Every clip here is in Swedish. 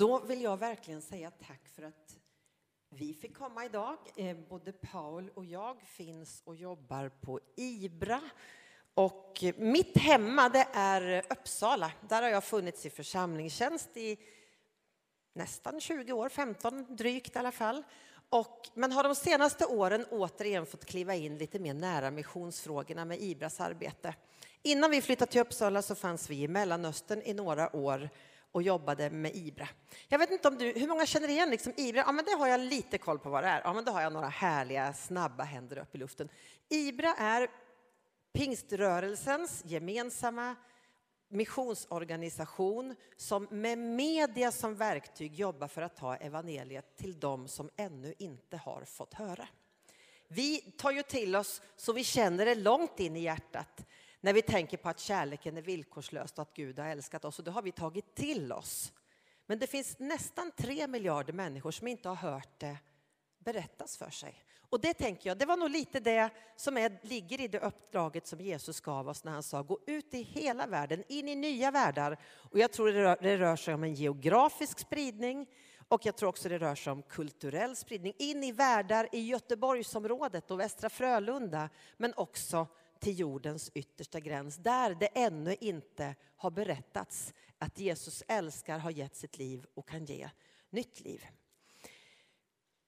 Då vill jag verkligen säga tack för att vi fick komma idag. Eh, både Paul och jag finns och jobbar på IBRA. Och mitt hemma det är Uppsala. Där har jag funnits i församlingstjänst i nästan 20 år, 15 drygt i alla fall. Och, men har de senaste åren återigen fått kliva in lite mer nära missionsfrågorna med IBRAs arbete. Innan vi flyttade till Uppsala så fanns vi i Mellanöstern i några år och jobbade med IBRA. Jag vet inte om du, hur många känner igen liksom IBRA? Ja, men det har jag lite koll på vad det är. Ja, men då har jag några härliga, snabba händer upp i luften. IBRA är pingströrelsens gemensamma missionsorganisation som med media som verktyg jobbar för att ta evangeliet till dem som ännu inte har fått höra. Vi tar ju till oss så vi känner det långt in i hjärtat när vi tänker på att kärleken är villkorslös och att Gud har älskat oss. Och det har vi tagit till oss. Men det finns nästan tre miljarder människor som inte har hört det berättas för sig. Och det tänker jag, det var nog lite det som är, ligger i det uppdraget som Jesus gav oss när han sa gå ut i hela världen, in i nya världar. Och jag tror det rör, det rör sig om en geografisk spridning och jag tror också det rör sig om kulturell spridning. In i världar i Göteborgsområdet och Västra Frölunda, men också till jordens yttersta gräns, där det ännu inte har berättats att Jesus älskar, har gett sitt liv och kan ge nytt liv.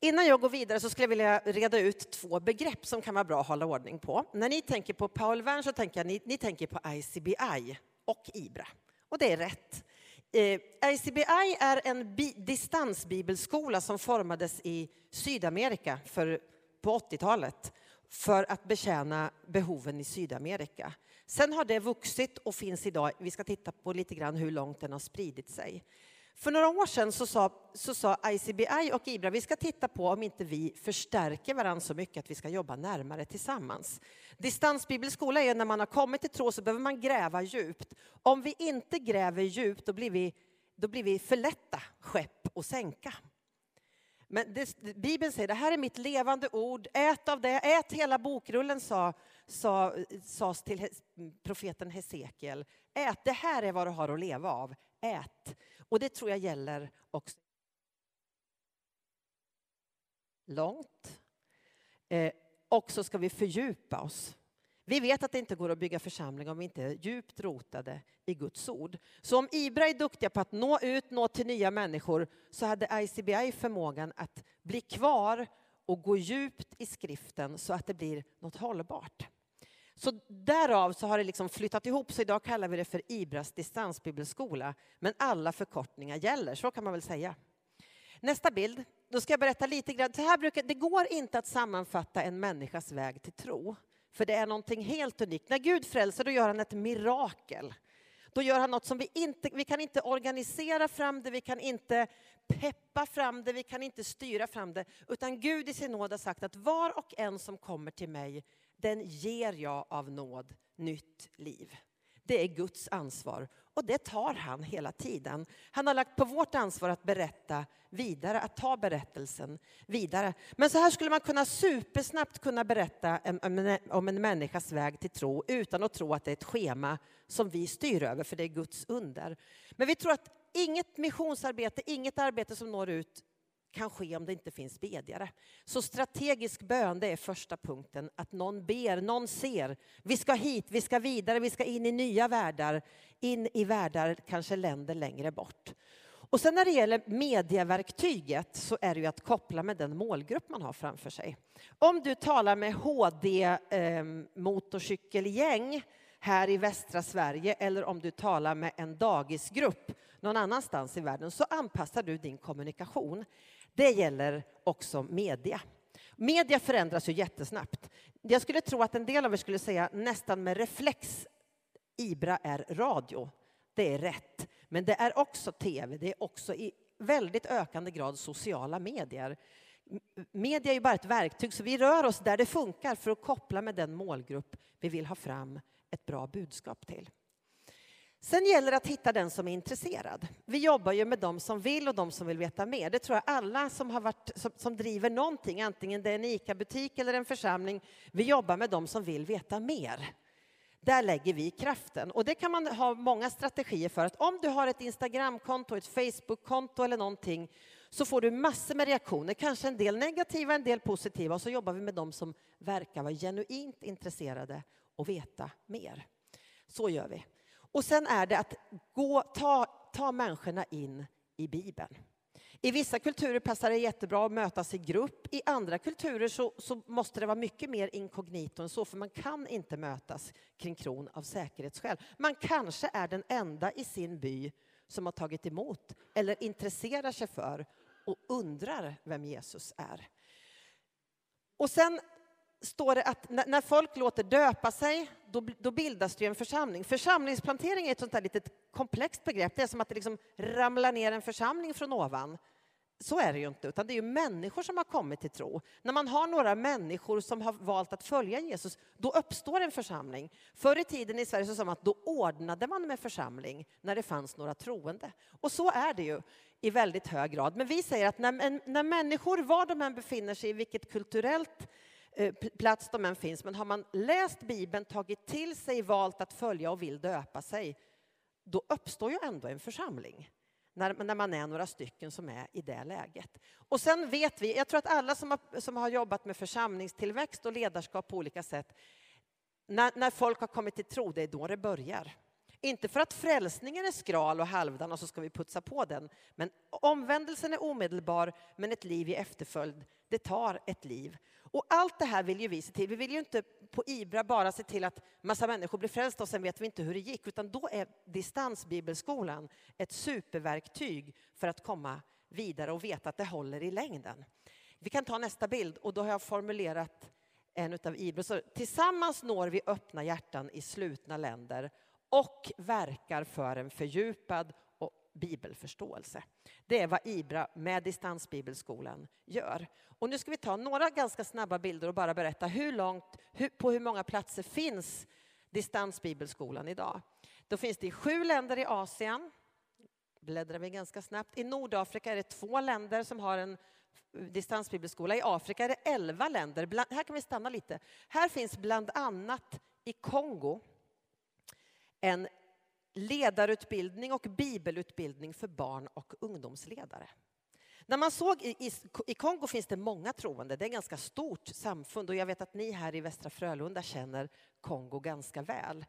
Innan jag går vidare så skulle jag vilja reda ut två begrepp som kan vara bra att hålla ordning på. När ni tänker på Paul Wern så tänker jag ni, ni tänker på ICBI och IBRA. Och det är rätt. Eh, ICBI är en bi, distansbibelskola som formades i Sydamerika för, på 80-talet för att betjäna behoven i Sydamerika. Sen har det vuxit och finns idag. Vi ska titta på lite grann hur långt den har spridit sig. För några år sedan så sa, så sa ICBI och IBRA vi ska titta på om inte vi förstärker varandra så mycket att vi ska jobba närmare tillsammans. Distansbibelskola är när man har kommit till tro så behöver man gräva djupt. Om vi inte gräver djupt då blir vi, då blir vi för lätta skepp att sänka. Men det, Bibeln säger det här är mitt levande ord, ät av det, ät hela bokrullen sa, sa, sas till profeten Hesekiel. Ät, det här är vad du har att leva av, ät. Och det tror jag gäller också. Långt. Eh, och så ska vi fördjupa oss. Vi vet att det inte går att bygga församling om vi inte är djupt rotade i Guds ord. Så om Ibra är duktiga på att nå ut, nå till nya människor så hade ICBI förmågan att bli kvar och gå djupt i skriften så att det blir något hållbart. Så därav så har det liksom flyttat ihop, så idag kallar vi det för Ibras distansbibelskola. Men alla förkortningar gäller, så kan man väl säga. Nästa bild, då ska jag berätta lite grann. Det, här brukar, det går inte att sammanfatta en människas väg till tro. För det är någonting helt unikt. När Gud frälser, då gör han ett mirakel. Då gör han något som vi inte, vi kan inte organisera fram det, vi kan inte peppa fram det, vi kan inte styra fram det. Utan Gud i sin nåd har sagt att var och en som kommer till mig, den ger jag av nåd nytt liv. Det är Guds ansvar och det tar han hela tiden. Han har lagt på vårt ansvar att berätta vidare, att ta berättelsen vidare. Men så här skulle man kunna supersnabbt kunna berätta om en människas väg till tro utan att tro att det är ett schema som vi styr över, för det är Guds under. Men vi tror att inget missionsarbete, inget arbete som når ut kan ske om det inte finns bedjare. Så strategisk bön, det är första punkten. Att någon ber, någon ser. Vi ska hit, vi ska vidare, vi ska in i nya världar. In i världar, kanske länder längre bort. Och sen när det gäller medieverktyget så är det ju att koppla med den målgrupp man har framför sig. Om du talar med HD eh, motorcykelgäng här i västra Sverige eller om du talar med en dagisgrupp någon annanstans i världen så anpassar du din kommunikation. Det gäller också media. Media förändras ju jättesnabbt. Jag skulle tro att en del av er skulle säga nästan med reflex Ibra är radio. Det är rätt. Men det är också tv, det är också i väldigt ökande grad sociala medier. Media är ju bara ett verktyg, så vi rör oss där det funkar för att koppla med den målgrupp vi vill ha fram ett bra budskap till. Sen gäller det att hitta den som är intresserad. Vi jobbar ju med de som vill och de som vill veta mer. Det tror jag alla som, har varit, som, som driver någonting, antingen det är en ICA-butik eller en församling, vi jobbar med de som vill veta mer. Där lägger vi kraften. Och det kan man ha många strategier för. Att om du har ett Instagramkonto, ett Facebookkonto eller någonting så får du massor med reaktioner, kanske en del negativa, en del positiva. Och så jobbar vi med dem som verkar vara genuint intresserade och veta mer. Så gör vi. Och sen är det att gå, ta, ta människorna in i Bibeln. I vissa kulturer passar det jättebra att mötas i grupp. I andra kulturer så, så, måste det vara mycket mer inkognito än så, för man kan inte mötas kring kron av säkerhetsskäl. Man kanske är den enda i sin by som har tagit emot eller intresserar sig för och undrar vem Jesus är. Och sen står det att när folk låter döpa sig, då, då bildas det en församling. Församlingsplantering är ett sånt där litet komplext begrepp. Det är som att det liksom ramlar ner en församling från ovan. Så är det ju inte, utan det är ju människor som har kommit till tro. När man har några människor som har valt att följa Jesus, då uppstår en församling. Förr i tiden i Sverige så sa man att då ordnade man med församling när det fanns några troende. Och så är det ju i väldigt hög grad. Men vi säger att när, när människor, var de än befinner sig, i vilket kulturellt Eh, plats de än finns, men har man läst Bibeln, tagit till sig, valt att följa och vill döpa sig, då uppstår ju ändå en församling när, när man är några stycken som är i det läget. Och sen vet vi, jag tror att alla som har, som har jobbat med församlingstillväxt och ledarskap på olika sätt, när, när folk har kommit till tro, det är då det börjar. Inte för att frälsningen är skral och halvdan och så ska vi putsa på den. Men omvändelsen är omedelbar, men ett liv i efterföljd, det tar ett liv. Och allt det här vill ju vi se till. Vi vill ju inte på Ibra bara se till att massa människor blir frälsta och sen vet vi inte hur det gick, utan då är distansbibelskolan ett superverktyg för att komma vidare och veta att det håller i längden. Vi kan ta nästa bild och då har jag formulerat en av Ibra. Så tillsammans når vi öppna hjärtan i slutna länder och verkar för en fördjupad bibelförståelse. Det är vad IBRA med Distansbibelskolan gör. Och nu ska vi ta några ganska snabba bilder och bara berätta hur långt, hur, på hur många platser finns Distansbibelskolan idag. Då finns det i sju länder i Asien. Bläddrar vi ganska snabbt. I Nordafrika är det två länder som har en distansbibelskola. I Afrika är det elva länder. Bland, här kan vi stanna lite. Här finns bland annat i Kongo en ledarutbildning och bibelutbildning för barn och ungdomsledare. När man såg i, i, i, Kongo finns det många troende, det är ett ganska stort samfund och jag vet att ni här i Västra Frölunda känner Kongo ganska väl.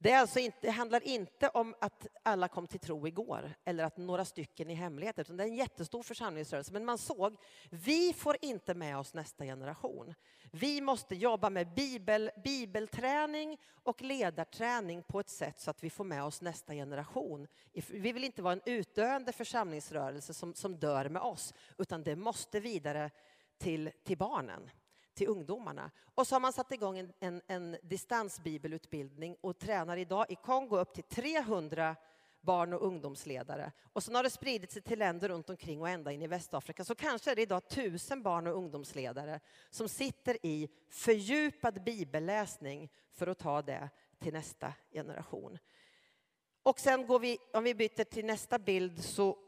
Det, alltså inte, det, handlar inte om att alla kom till tro igår eller att några stycken i hemlighet, utan det är en jättestor församlingsrörelse. Men man såg, vi får inte med oss nästa generation. Vi måste jobba med bibel, bibelträning och ledarträning på ett sätt så att vi får med oss nästa generation. Vi vill inte vara en utdöende församlingsrörelse som, som dör med oss, utan det måste vidare till, till barnen till ungdomarna. Och så har man satt igång en, en, en distansbibelutbildning och tränar idag i Kongo upp till 300 barn och ungdomsledare. Och sen har det spridit sig till länder runt omkring och ända in i Västafrika. Så kanske är det idag tusen barn och ungdomsledare som sitter i fördjupad bibelläsning för att ta det till nästa generation. Och sen går vi, om vi byter till nästa bild så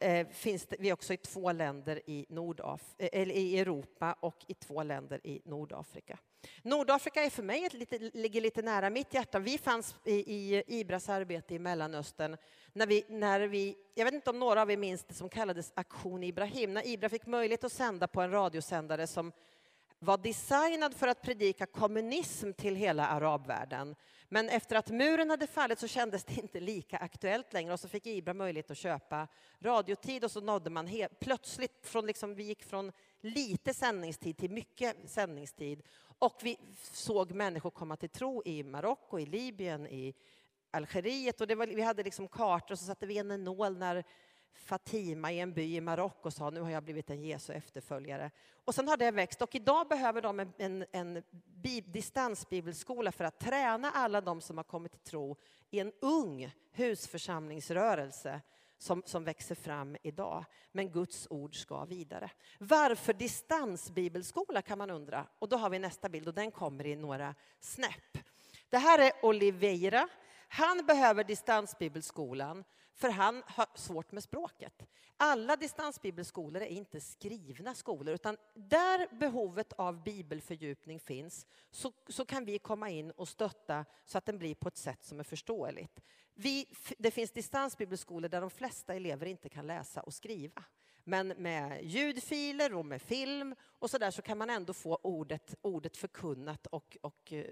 eh, finns det, vi också i två länder i, Nordaf, eh, eller i Europa och i två länder i Nordafrika. Nordafrika är för mig ett lite, ligger lite nära mitt hjärta. Vi fanns i, i Ibras arbete i Mellanöstern när vi, när vi, jag vet inte om några av er minns det som kallades Aktion Ibrahim, när Ibra fick möjlighet att sända på en radiosändare som var designad för att predika kommunism till hela arabvärlden. Men efter att muren hade fallit så kändes det inte lika aktuellt längre och så fick Ibra möjlighet att köpa radiotid och så nådde man plötsligt från liksom, vi gick från lite sändningstid till mycket sändningstid och vi såg människor komma till tro i Marocko, i Libyen, i Algeriet och det var, vi hade liksom kartor och så satte vi in en nål när Fatima i en by i Marocko sa nu har jag blivit en Jesu efterföljare. Och sen har det växt och idag behöver de en, en, en distansbibelskola för att träna alla de som har kommit till tro i en ung husförsamlingsrörelse som, som växer fram idag. Men Guds ord ska vidare. Varför distansbibelskola kan man undra. Och då har vi nästa bild och den kommer i några snäpp. Det här är Oliveira. Han behöver distansbibelskolan för han har svårt med språket. Alla distansbibelskolor är inte skrivna skolor, utan där behovet av bibelfördjupning finns så, så kan vi komma in och stötta så att den blir på ett sätt som är förståeligt. Vi, det finns distansbibelskolor där de flesta elever inte kan läsa och skriva. Men med ljudfiler och med film och så där så kan man ändå få ordet, ordet förkunnat och, och eh,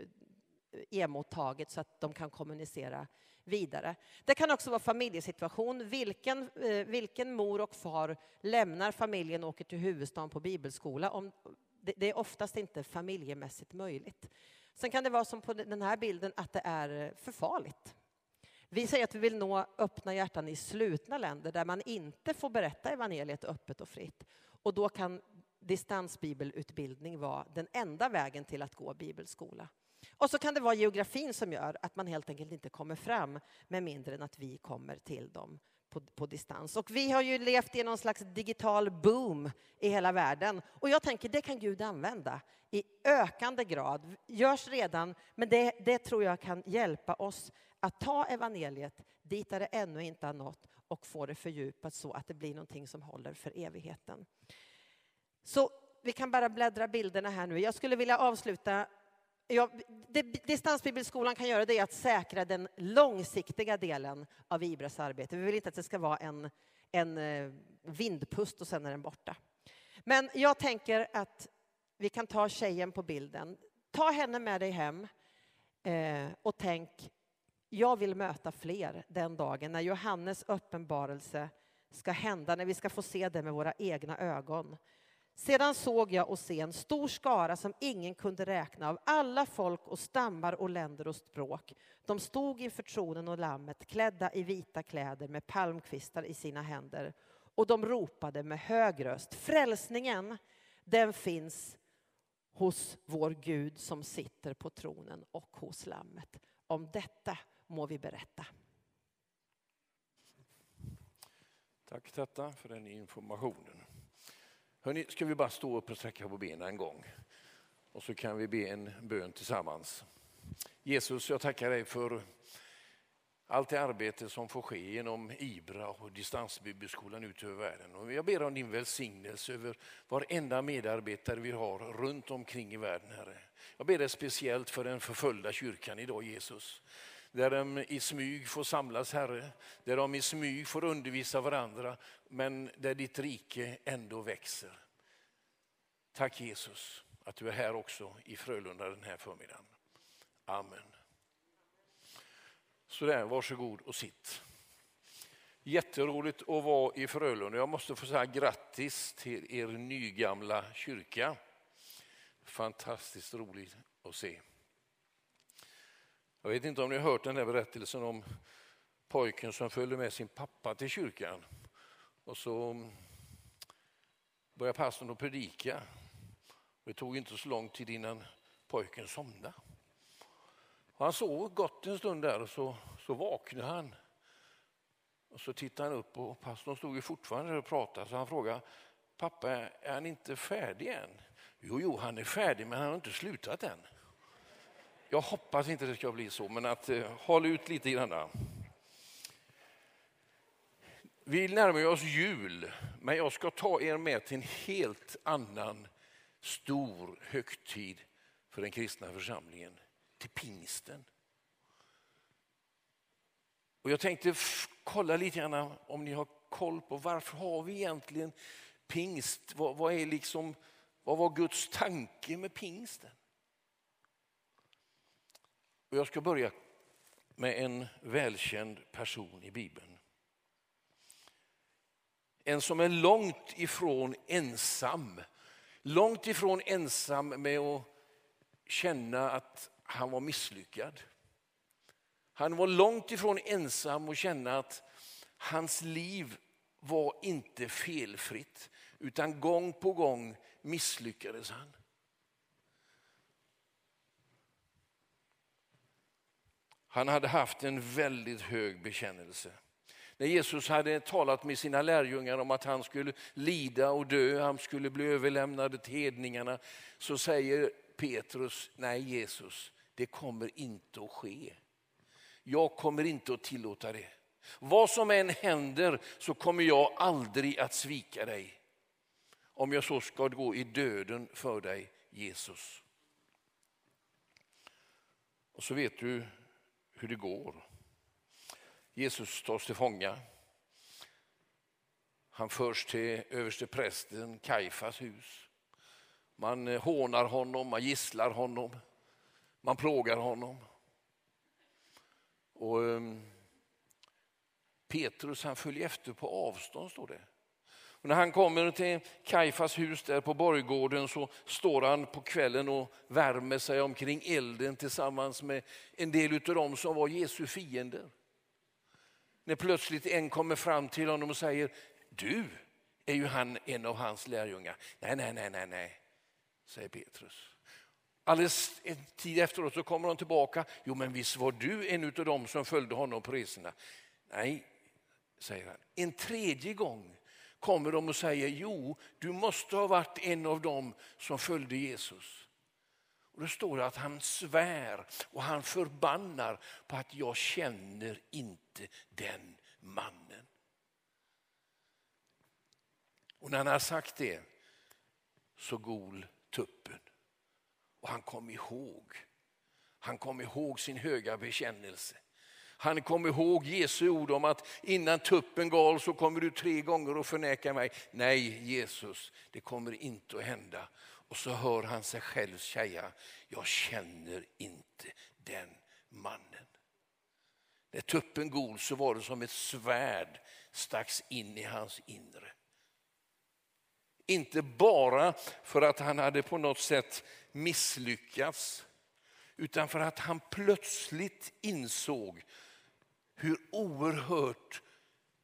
emottaget så att de kan kommunicera vidare. Det kan också vara familjesituation. Vilken, eh, vilken mor och far lämnar familjen och åker till huvudstaden på bibelskola? Om, det är oftast inte familjemässigt möjligt. Sen kan det vara som på den här bilden att det är eh, för farligt. Vi säger att vi vill nå öppna hjärtan i slutna länder där man inte får berätta evangeliet öppet och fritt. Och då kan distansbibelutbildning vara den enda vägen till att gå bibelskola. Och så kan det vara geografin som gör att man helt enkelt inte kommer fram med mindre än att vi kommer till dem på, på, distans. Och vi har ju levt i någon slags digital boom i hela världen. Och jag tänker det kan Gud använda i ökande grad. Görs redan, men det, det tror jag kan hjälpa oss att ta evangeliet dit där det ännu inte har nått och få det fördjupat så att det blir någonting som håller för evigheten. Så vi kan bara bläddra bilderna här nu. Jag skulle vilja avsluta Ja, det distansbibelskolan kan göra det är att säkra den långsiktiga delen av Ibras arbete. Vi vill inte att det ska vara en, en eh, vindpust och sen är den borta. Men jag tänker att vi kan ta tjejen på bilden. Ta henne med dig hem eh, och tänk, jag vill möta fler den dagen när Johannes uppenbarelse ska hända, när vi ska få se det med våra egna ögon. Sedan såg jag och se en stor skara som ingen kunde räkna av alla folk och stammar och länder och språk. De stod inför tronen och lammet klädda i vita kläder med palmkvistar i sina händer och de ropade med hög röst. Frälsningen, den finns hos vår Gud som sitter på tronen och hos lammet. Om detta må vi berätta. Tack Tetta för den informationen. Hörrni, ska vi bara stå upp och sträcka på benen en gång? Och så kan vi be en bön tillsammans. Jesus, jag tackar dig för allt det arbete som får ske genom IBRA och distansbibelskolan ut över världen. Och jag ber om din välsignelse över varenda medarbetare vi har runt omkring i världen, Herre. Jag ber dig speciellt för den förföljda kyrkan idag, Jesus där de i smyg får samlas, Herre, där de i smyg får undervisa varandra, men där ditt rike ändå växer. Tack Jesus att du är här också i Frölunda den här förmiddagen. Amen. Sådär, varsågod och sitt. Jätteroligt att vara i Frölunda. Jag måste få säga grattis till er nygamla kyrka. Fantastiskt roligt att se. Jag vet inte om ni har hört den här berättelsen om pojken som följde med sin pappa till kyrkan. Och så började pastorn att predika. Det tog inte så lång tid innan pojken somnade. Han sov gott en stund där och så, så vaknade han. Och så tittade han upp och pastorn stod ju fortfarande där och pratade så han frågade pappa är han inte färdig än? Jo, jo, han är färdig men han har inte slutat än. Jag hoppas inte det ska bli så, men att eh, håll ut lite grann. Vi närmar oss jul, men jag ska ta er med till en helt annan stor högtid för den kristna församlingen, till pingsten. Och jag tänkte kolla lite grann om ni har koll på varför har vi egentligen pingst? Vad, vad, är liksom, vad var Guds tanke med pingsten? Och jag ska börja med en välkänd person i Bibeln. En som är långt ifrån ensam. Långt ifrån ensam med att känna att han var misslyckad. Han var långt ifrån ensam och känna att hans liv var inte felfritt utan gång på gång misslyckades han. Han hade haft en väldigt hög bekännelse. När Jesus hade talat med sina lärjungar om att han skulle lida och dö, han skulle bli överlämnad till hedningarna, så säger Petrus, nej Jesus, det kommer inte att ske. Jag kommer inte att tillåta det. Vad som än händer så kommer jag aldrig att svika dig. Om jag så ska gå i döden för dig, Jesus. Och så vet du hur det går. Jesus tas till fånga. Han förs till överste prästen Kaifas hus. Man eh, hånar honom, man gisslar honom, man plågar honom. Och ehm, Petrus han följer efter på avstånd, står det. Och när han kommer till Kaifas hus där på borggården så står han på kvällen och värmer sig omkring elden tillsammans med en del av dem som var Jesu fiender. När plötsligt en kommer fram till honom och säger, du är ju han en av hans lärjungar. Nej, nej, nej, nej, nej, säger Petrus. Alldeles en tid efteråt så kommer de tillbaka. Jo, men visst var du en av dem som följde honom på resorna? Nej, säger han. En tredje gång kommer de och säger, jo, du måste ha varit en av dem som följde Jesus. Och Då står det att han svär och han förbannar på att jag känner inte den mannen. Och när han har sagt det så gol tuppen. Och han kom ihåg. Han kom ihåg sin höga bekännelse. Han kom ihåg Jesu ord om att innan tuppen gal så kommer du tre gånger att förneka mig. Nej Jesus, det kommer inte att hända. Och så hör han sig själv säga, jag känner inte den mannen. När tuppen gol så var det som ett svärd stacks in i hans inre. Inte bara för att han hade på något sätt misslyckats utan för att han plötsligt insåg hur oerhört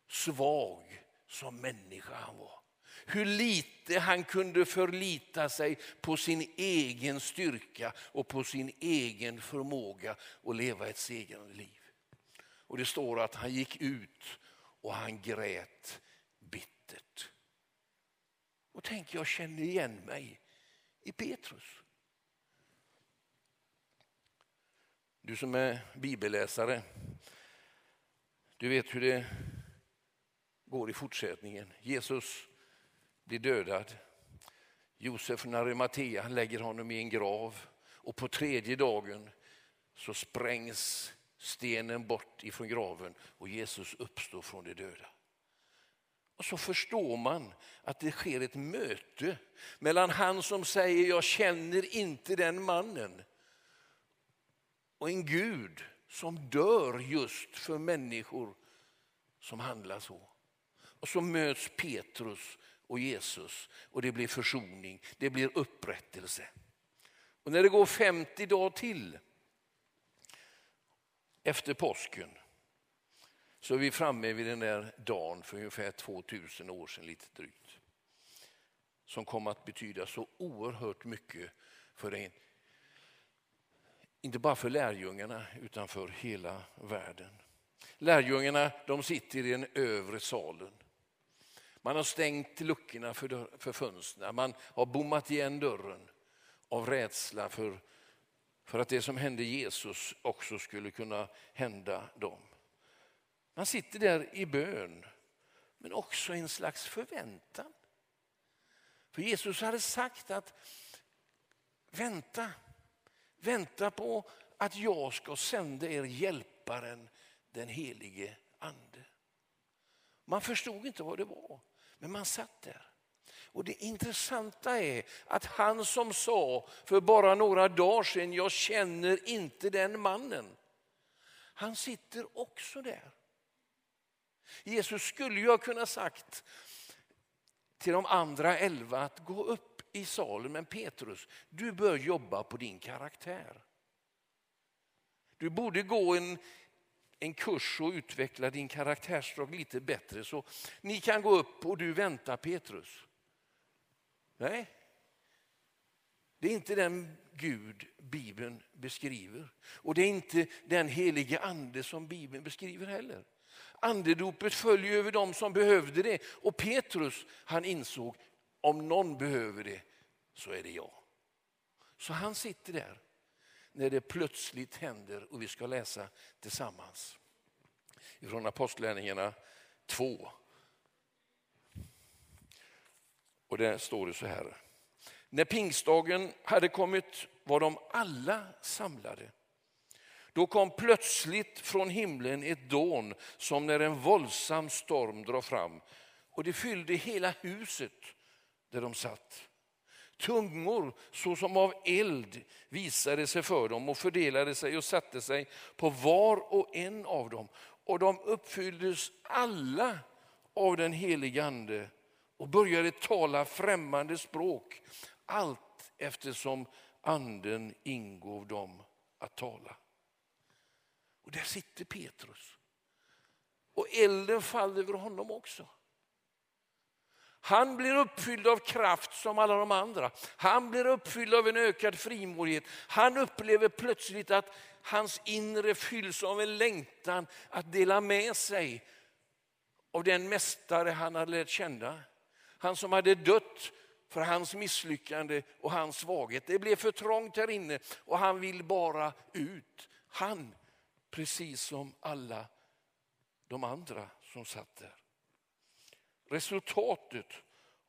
svag som människa han var. Hur lite han kunde förlita sig på sin egen styrka och på sin egen förmåga att leva ett segrande liv. Och det står att han gick ut och han grät bittert. Och tänk, jag känner igen mig i Petrus. Du som är bibelläsare, du vet hur det går i fortsättningen. Jesus blir dödad. Josef från Arimatea lägger honom i en grav och på tredje dagen så sprängs stenen bort ifrån graven och Jesus uppstår från de döda. Och så förstår man att det sker ett möte mellan han som säger jag känner inte den mannen och en Gud som dör just för människor som handlar så. Och så möts Petrus och Jesus och det blir försoning, det blir upprättelse. Och när det går 50 dagar till efter påsken så är vi framme vid den där dagen för ungefär 2000 år sedan, lite drygt. Som kom att betyda så oerhört mycket för en, inte bara för lärjungarna utan för hela världen. Lärjungarna de sitter i den övre salen. Man har stängt luckorna för, dörr, för fönstren, man har bommat igen dörren av rädsla för, för att det som hände Jesus också skulle kunna hända dem. Man sitter där i bön, men också i en slags förväntan. För Jesus hade sagt att vänta, vänta på att jag ska sända er hjälparen, den helige ande. Man förstod inte vad det var, men man satt där. Och det intressanta är att han som sa för bara några dagar sedan, jag känner inte den mannen. Han sitter också där. Jesus skulle ju ha kunnat sagt till de andra elva att gå upp i salen, men Petrus, du bör jobba på din karaktär. Du borde gå en, en kurs och utveckla din karaktärsdrag lite bättre så ni kan gå upp och du väntar Petrus. Nej, det är inte den Gud Bibeln beskriver. Och det är inte den helige ande som Bibeln beskriver heller. Andedopet följer över dem som behövde det. Och Petrus han insåg om någon behöver det så är det jag. Så han sitter där när det plötsligt händer och vi ska läsa tillsammans. från Apostlagärningarna 2. Och där står det så här. När pingstdagen hade kommit var de alla samlade. Då kom plötsligt från himlen ett dån som när en våldsam storm drar fram och det fyllde hela huset där de satt. Tungor såsom av eld visade sig för dem och fördelade sig och satte sig på var och en av dem. Och de uppfylldes alla av den helige Ande och började tala främmande språk allt eftersom anden ingav dem att tala. Och där sitter Petrus. Och elden faller över honom också. Han blir uppfylld av kraft som alla de andra. Han blir uppfylld av en ökad frimodighet. Han upplever plötsligt att hans inre fylls av en längtan att dela med sig av den mästare han hade lärt känna. Han som hade dött för hans misslyckande och hans svaghet. Det blev för trångt här inne och han vill bara ut. Han, precis som alla de andra som satt där. Resultatet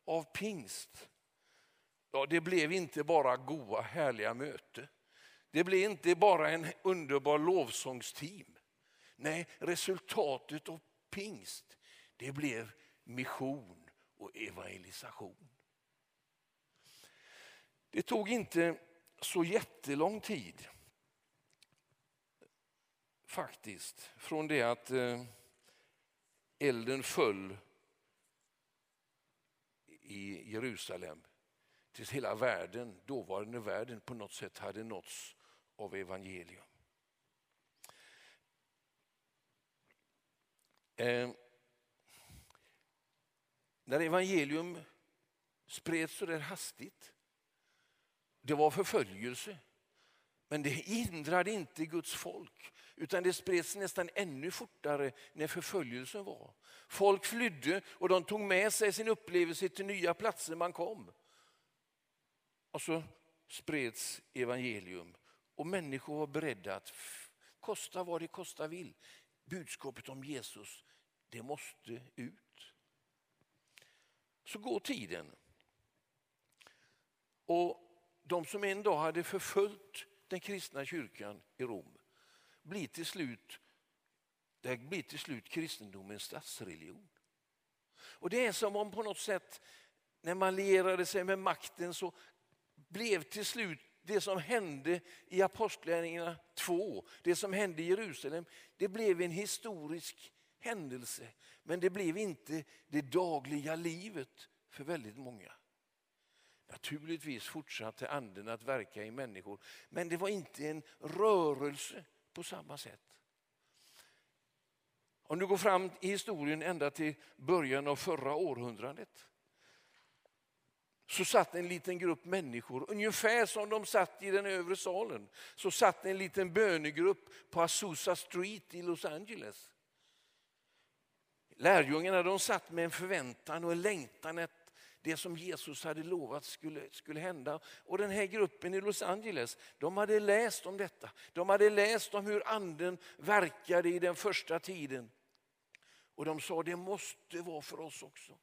av pingst, ja, det blev inte bara goa härliga möten. Det blev inte bara en underbar lovsångsteam. Nej, resultatet av pingst, det blev mission och evangelisation. Det tog inte så jättelång tid faktiskt från det att eh, elden föll i Jerusalem tills hela världen, dåvarande världen på något sätt hade nåtts av evangelium. Eh, när evangelium spreds så där hastigt, det var förföljelse. Men det hindrade inte Guds folk, utan det spreds nästan ännu fortare när förföljelsen var. Folk flydde och de tog med sig sin upplevelse till nya platser man kom. Och så spreds evangelium och människor var beredda att kosta vad det kosta vill. Budskapet om Jesus, det måste ut. Så går tiden. Och de som en dag hade förföljt den kristna kyrkan i Rom blir till slut, det blir till slut kristendomens statsreligion. Och det är som om på något sätt när man lierade sig med makten så blev till slut det som hände i Apostlagärningarna 2, det som hände i Jerusalem, det blev en historisk händelse. Men det blev inte det dagliga livet för väldigt många. Naturligtvis fortsatte anden att verka i människor, men det var inte en rörelse på samma sätt. Om du går fram i historien ända till början av förra århundradet så satt en liten grupp människor, ungefär som de satt i den övre salen, så satt en liten bönegrupp på Azusa Street i Los Angeles. Lärjungarna de satt med en förväntan och en längtan att det som Jesus hade lovat skulle, skulle hända. Och den här gruppen i Los Angeles, de hade läst om detta. De hade läst om hur anden verkade i den första tiden. Och de sa det måste vara för oss också.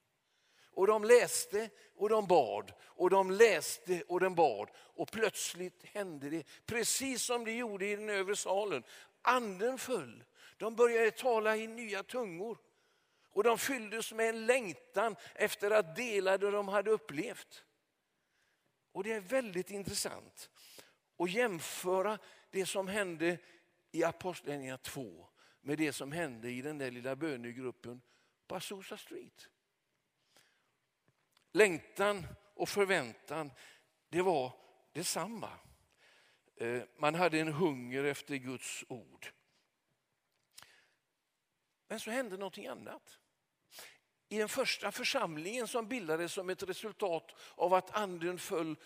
Och de läste och de bad och de läste och de bad. Och plötsligt hände det precis som det gjorde i den övre salen. Anden föll. De började tala i nya tungor. Och de fylldes med en längtan efter att dela det de hade upplevt. Och det är väldigt intressant att jämföra det som hände i Apostlagärningarna 2 med det som hände i den där lilla bönegruppen på Azusa Street. Längtan och förväntan, det var detsamma. Eh, man hade en hunger efter Guds ord. Men så hände någonting annat i den första församlingen som bildades som ett resultat av att anden föll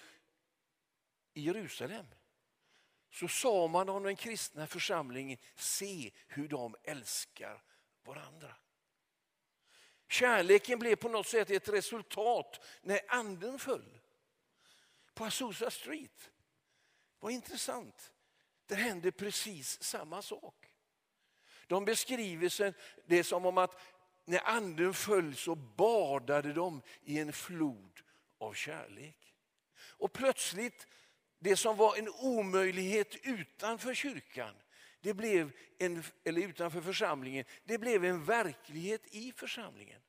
i Jerusalem så sa man om den kristna församlingen, se hur de älskar varandra. Kärleken blev på något sätt ett resultat när anden föll. På Azusa Street. Vad intressant. Det hände precis samma sak. De beskriver det som om att när anden föll så badade de i en flod av kärlek. Och plötsligt, det som var en omöjlighet utanför kyrkan, det blev en, eller utanför församlingen, det blev en verklighet i församlingen.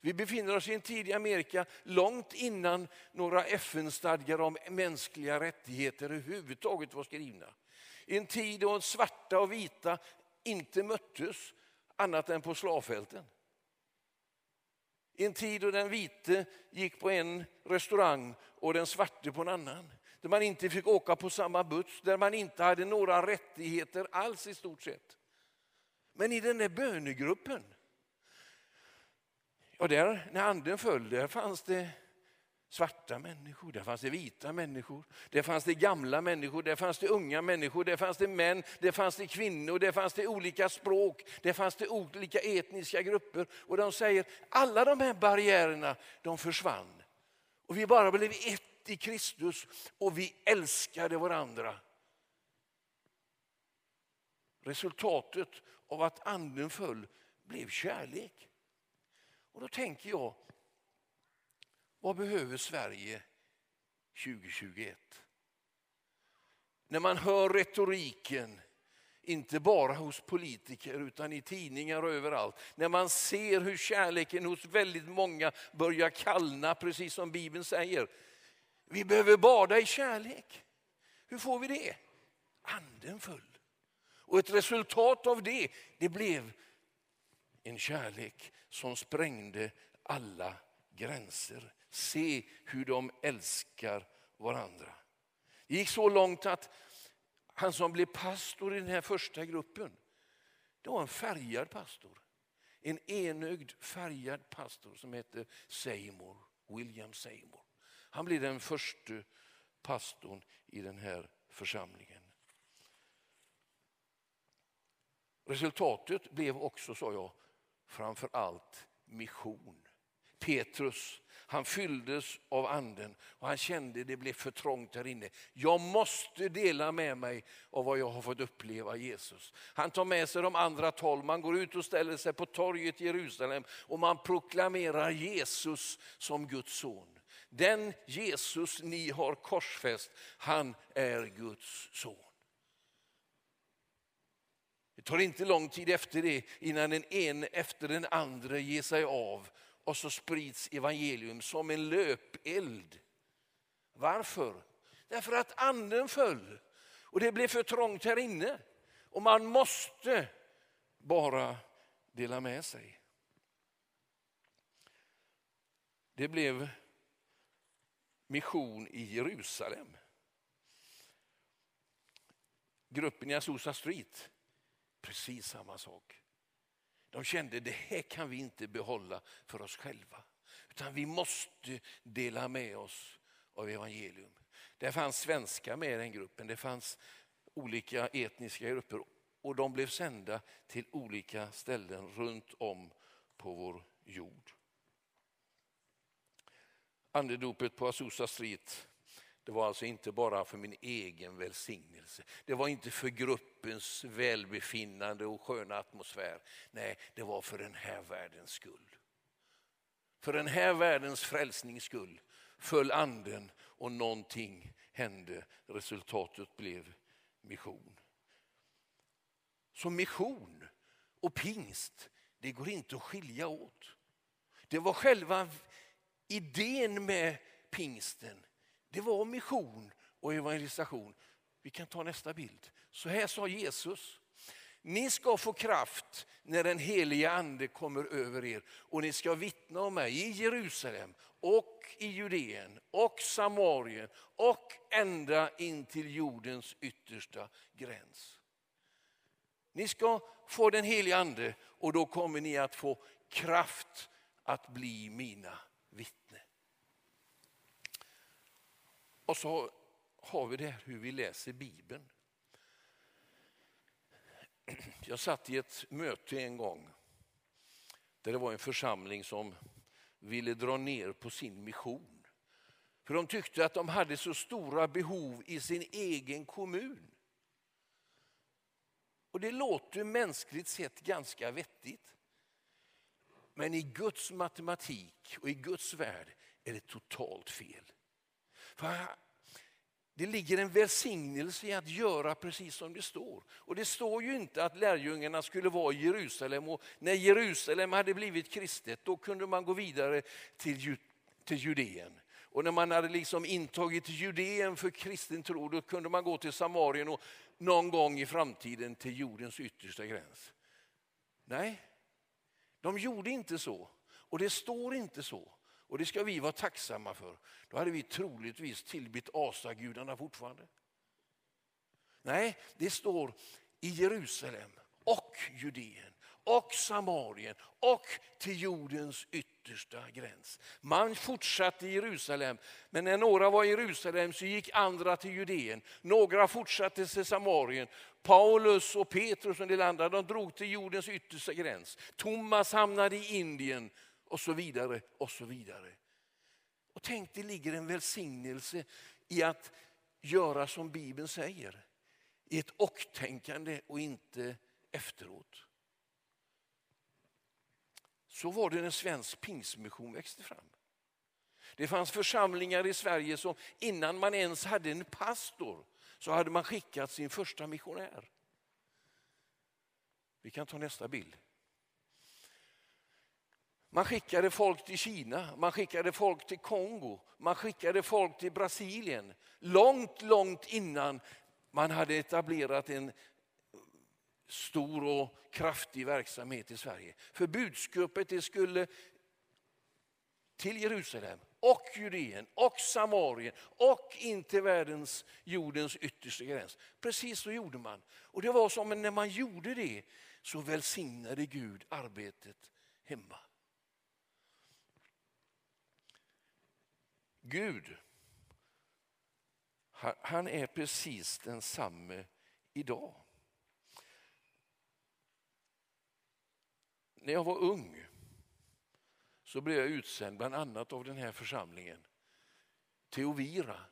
Vi befinner oss i en tid i Amerika långt innan några FN-stadgar om mänskliga rättigheter överhuvudtaget var skrivna. I en tid då svarta och vita inte möttes annat än på slavfälten. I en tid då den vite gick på en restaurang och den svarte på en annan. Där man inte fick åka på samma buss, där man inte hade några rättigheter alls i stort sett. Men i den där bönegruppen, ja där, när anden föll, där fanns det svarta människor, där fanns det vita människor, där fanns det gamla människor, där fanns det unga människor, där fanns det män, där fanns det kvinnor, där fanns det olika språk, där fanns det olika etniska grupper. Och de säger alla de här barriärerna, de försvann. Och vi bara blev ett i Kristus och vi älskade varandra. Resultatet av att anden föll blev kärlek. Och då tänker jag, vad behöver Sverige 2021? När man hör retoriken, inte bara hos politiker utan i tidningar och överallt. När man ser hur kärleken hos väldigt många börjar kallna, precis som Bibeln säger. Vi behöver bada i kärlek. Hur får vi det? Anden föll. Och ett resultat av det, det blev en kärlek som sprängde alla gränser. Se hur de älskar varandra. Det gick så långt att han som blev pastor i den här första gruppen, det var en färgad pastor. En enögd färgad pastor som hette Seymour, William Seymour. Han blev den första pastorn i den här församlingen. Resultatet blev också, sa jag, framför allt mission. Petrus, han fylldes av anden och han kände det blev för trångt där inne. Jag måste dela med mig av vad jag har fått uppleva Jesus. Han tar med sig de andra tolv, man går ut och ställer sig på torget i Jerusalem och man proklamerar Jesus som Guds son. Den Jesus ni har korsfäst, han är Guds son. Det tar inte lång tid efter det innan den ene efter den andra ger sig av och så sprids evangelium som en löpeld. Varför? Därför att anden föll och det blev för trångt här inne. Och man måste bara dela med sig. Det blev mission i Jerusalem. Gruppen i Azusa Street, precis samma sak. De kände det här kan vi inte behålla för oss själva. Utan vi måste dela med oss av evangelium. Det fanns svenskar med i den gruppen, det fanns olika etniska grupper och de blev sända till olika ställen runt om på vår jord. Andedopet på Azusa Street det var alltså inte bara för min egen välsignelse. Det var inte för gruppens välbefinnande och sköna atmosfär. Nej, det var för den här världens skull. För den här världens frälsnings skull föll anden och någonting hände. Resultatet blev mission. Så mission och pingst, det går inte att skilja åt. Det var själva idén med pingsten det var mission och evangelisation. Vi kan ta nästa bild. Så här sa Jesus. Ni ska få kraft när den heliga ande kommer över er och ni ska vittna om mig i Jerusalem och i Judeen och Samarien och ända in till jordens yttersta gräns. Ni ska få den heliga ande och då kommer ni att få kraft att bli mina vittnen. Och så har vi det här hur vi läser Bibeln. Jag satt i ett möte en gång där det var en församling som ville dra ner på sin mission. För de tyckte att de hade så stora behov i sin egen kommun. Och det låter mänskligt sett ganska vettigt. Men i Guds matematik och i Guds värld är det totalt fel. För det ligger en välsignelse i att göra precis som det står. Och det står ju inte att lärjungarna skulle vara i Jerusalem och när Jerusalem hade blivit kristet då kunde man gå vidare till, till Judeen. Och när man hade liksom intagit Judeen för kristen tro då kunde man gå till Samarien och någon gång i framtiden till jordens yttersta gräns. Nej, de gjorde inte så och det står inte så. Och det ska vi vara tacksamma för. Då hade vi troligtvis tillbett asagudarna fortfarande. Nej, det står i Jerusalem och Judeen och Samarien och till jordens yttersta gräns. Man fortsatte i Jerusalem, men när några var i Jerusalem så gick andra till Judeen. Några fortsatte till Samarien. Paulus och Petrus och en del andra de drog till jordens yttersta gräns. Thomas hamnade i Indien och så vidare och så vidare. Och tänk, det ligger en välsignelse i att göra som Bibeln säger. I ett och-tänkande och inte efteråt. Så var det när svensk pingsmission växte fram. Det fanns församlingar i Sverige som innan man ens hade en pastor så hade man skickat sin första missionär. Vi kan ta nästa bild. Man skickade folk till Kina, man skickade folk till Kongo, man skickade folk till Brasilien. Långt, långt innan man hade etablerat en stor och kraftig verksamhet i Sverige. För budskapet det skulle till Jerusalem och Judeen och Samarien och in till världens, jordens yttersta gräns. Precis så gjorde man. Och det var som när man gjorde det så välsignade Gud arbetet hemma. Gud, han är precis densamme idag. När jag var ung så blev jag utsänd bland annat av den här församlingen till Ovira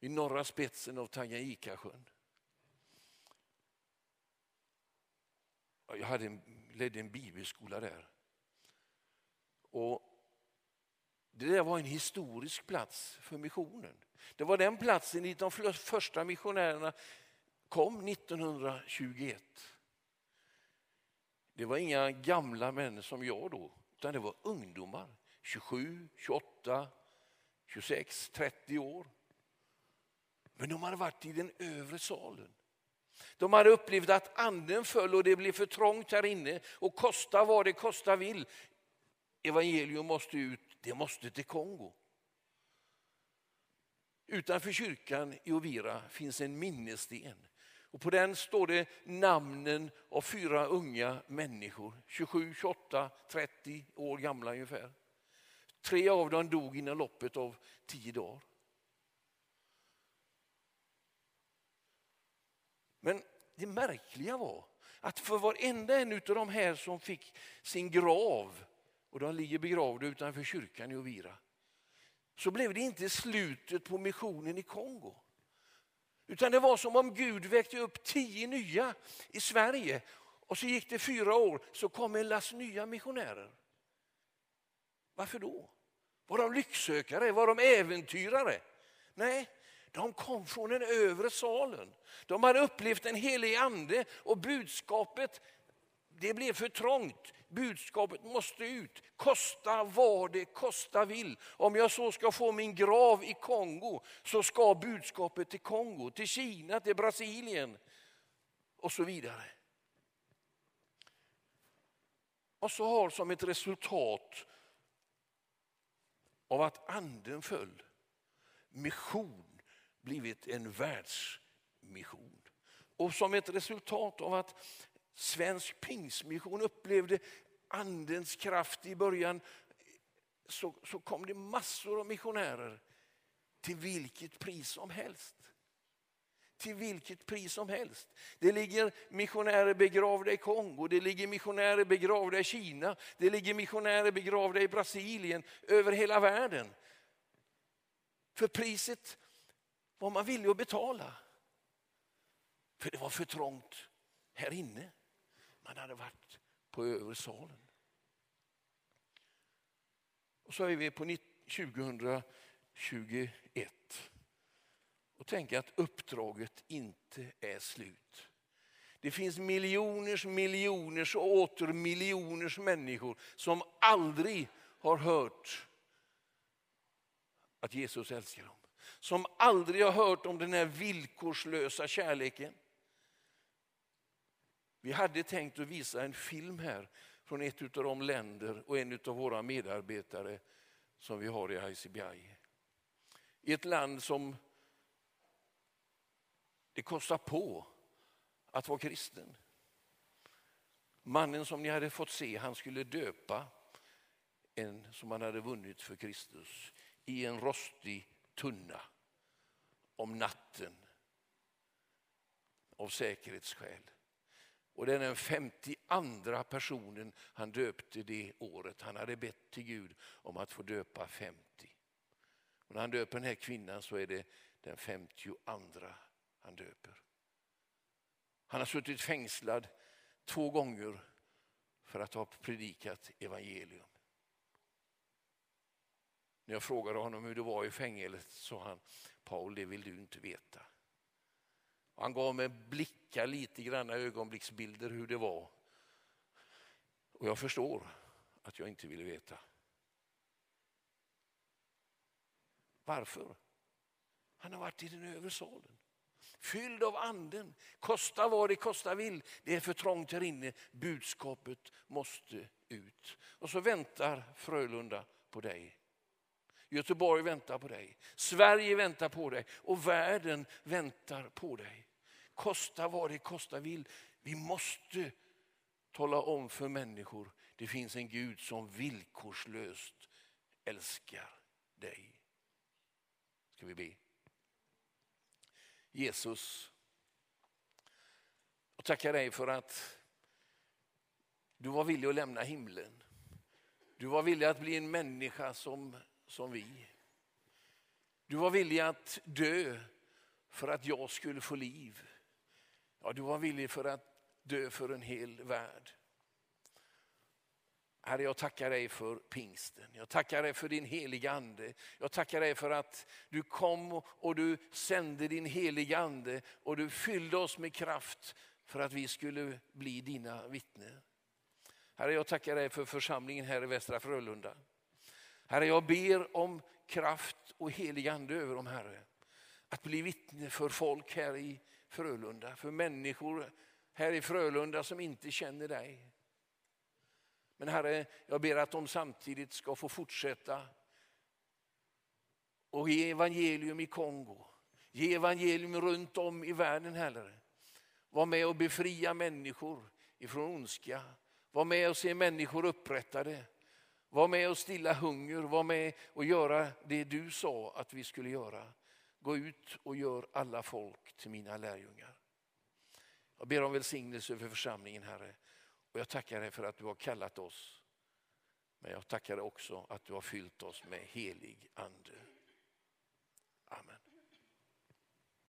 I norra spetsen av Tanganyikasjön. Jag hade en, ledde en bibelskola där. Och det där var en historisk plats för missionen. Det var den platsen dit de första missionärerna kom 1921. Det var inga gamla män som jag då, utan det var ungdomar. 27, 28, 26, 30 år. Men de hade varit i den övre salen. De hade upplevt att anden föll och det blev för trångt här inne och kosta vad det kosta vill. Evangelium måste ut det måste till Kongo. Utanför kyrkan i Ovira finns en minnessten. Och på den står det namnen av fyra unga människor, 27, 28, 30 år gamla ungefär. Tre av dem dog inom loppet av tio dagar. Men det märkliga var att för varenda en av de här som fick sin grav och de ligger begravda utanför kyrkan i Ovira. Så blev det inte slutet på missionen i Kongo. Utan det var som om Gud väckte upp tio nya i Sverige. Och så gick det fyra år så kom en last nya missionärer. Varför då? Var de lycksökare? Var de äventyrare? Nej, de kom från den övre salen. De hade upplevt en helig ande och budskapet det blev för trångt. Budskapet måste ut, kosta vad det kosta vill. Om jag så ska få min grav i Kongo så ska budskapet till Kongo, till Kina, till Brasilien och så vidare. Och så har som ett resultat av att anden föll mission blivit en världsmission. Och som ett resultat av att svensk pingsmission upplevde andens kraft i början så, så kom det massor av missionärer till vilket pris som helst. Till vilket pris som helst. Det ligger missionärer begravda i Kongo, det ligger missionärer begravda i Kina, det ligger missionärer begravda i Brasilien, över hela världen. För priset var man villig att betala. För det var för trångt här inne. Han hade varit på övre salen. Och så är vi på 2021 och tänker att uppdraget inte är slut. Det finns miljoners, miljoners och åter miljoners människor som aldrig har hört att Jesus älskar dem. Som aldrig har hört om den här villkorslösa kärleken. Vi hade tänkt att visa en film här från ett av de länder och en av våra medarbetare som vi har i ICBI. I ett land som det kostar på att vara kristen. Mannen som ni hade fått se, han skulle döpa en som han hade vunnit för Kristus i en rostig tunna om natten av säkerhetsskäl. Och det är den 52 personen han döpte det året. Han hade bett till Gud om att få döpa 50. Och när han döper den här kvinnan så är det den 52 han döper. Han har suttit fängslad två gånger för att ha predikat evangelium. När jag frågade honom hur det var i fängelset sa han, Paul det vill du inte veta. Han gav mig blickar lite grann ögonblicksbilder hur det var. Och jag förstår att jag inte ville veta. Varför? Han har varit i den övre salen. Fylld av anden. Kosta vad det kosta vill. Det är för trångt här inne. Budskapet måste ut. Och så väntar Frölunda på dig. Göteborg väntar på dig. Sverige väntar på dig och världen väntar på dig. Kosta vad det kosta vill. Vi måste tala om för människor det finns en Gud som villkorslöst älskar dig. Ska vi be? Jesus, jag tackar dig för att du var villig att lämna himlen. Du var villig att bli en människa som, som vi. Du var villig att dö för att jag skulle få liv. Ja, du var villig för att dö för en hel värld. Herre, jag tackar dig för pingsten. Jag tackar dig för din heliga ande. Jag tackar dig för att du kom och du sände din heliga ande och du fyllde oss med kraft för att vi skulle bli dina vittnen. Herre, jag tackar dig för församlingen här i Västra Frölunda. Herre, jag ber om kraft och helig ande över dem, Herre. Att bli vittne för folk här i Frölunda, för människor här i Frölunda som inte känner dig. Men Herre, jag ber att de samtidigt ska få fortsätta och ge evangelium i Kongo. Ge evangelium runt om i världen, Herre. Var med och befria människor ifrån ondska. Var med och se människor upprättade. Var med och stilla hunger. Var med och göra det du sa att vi skulle göra. Gå ut och gör alla folk till mina lärjungar. Jag ber om välsignelse för församlingen, Herre. Och jag tackar dig för att du har kallat oss. Men jag tackar dig också att du har fyllt oss med helig ande.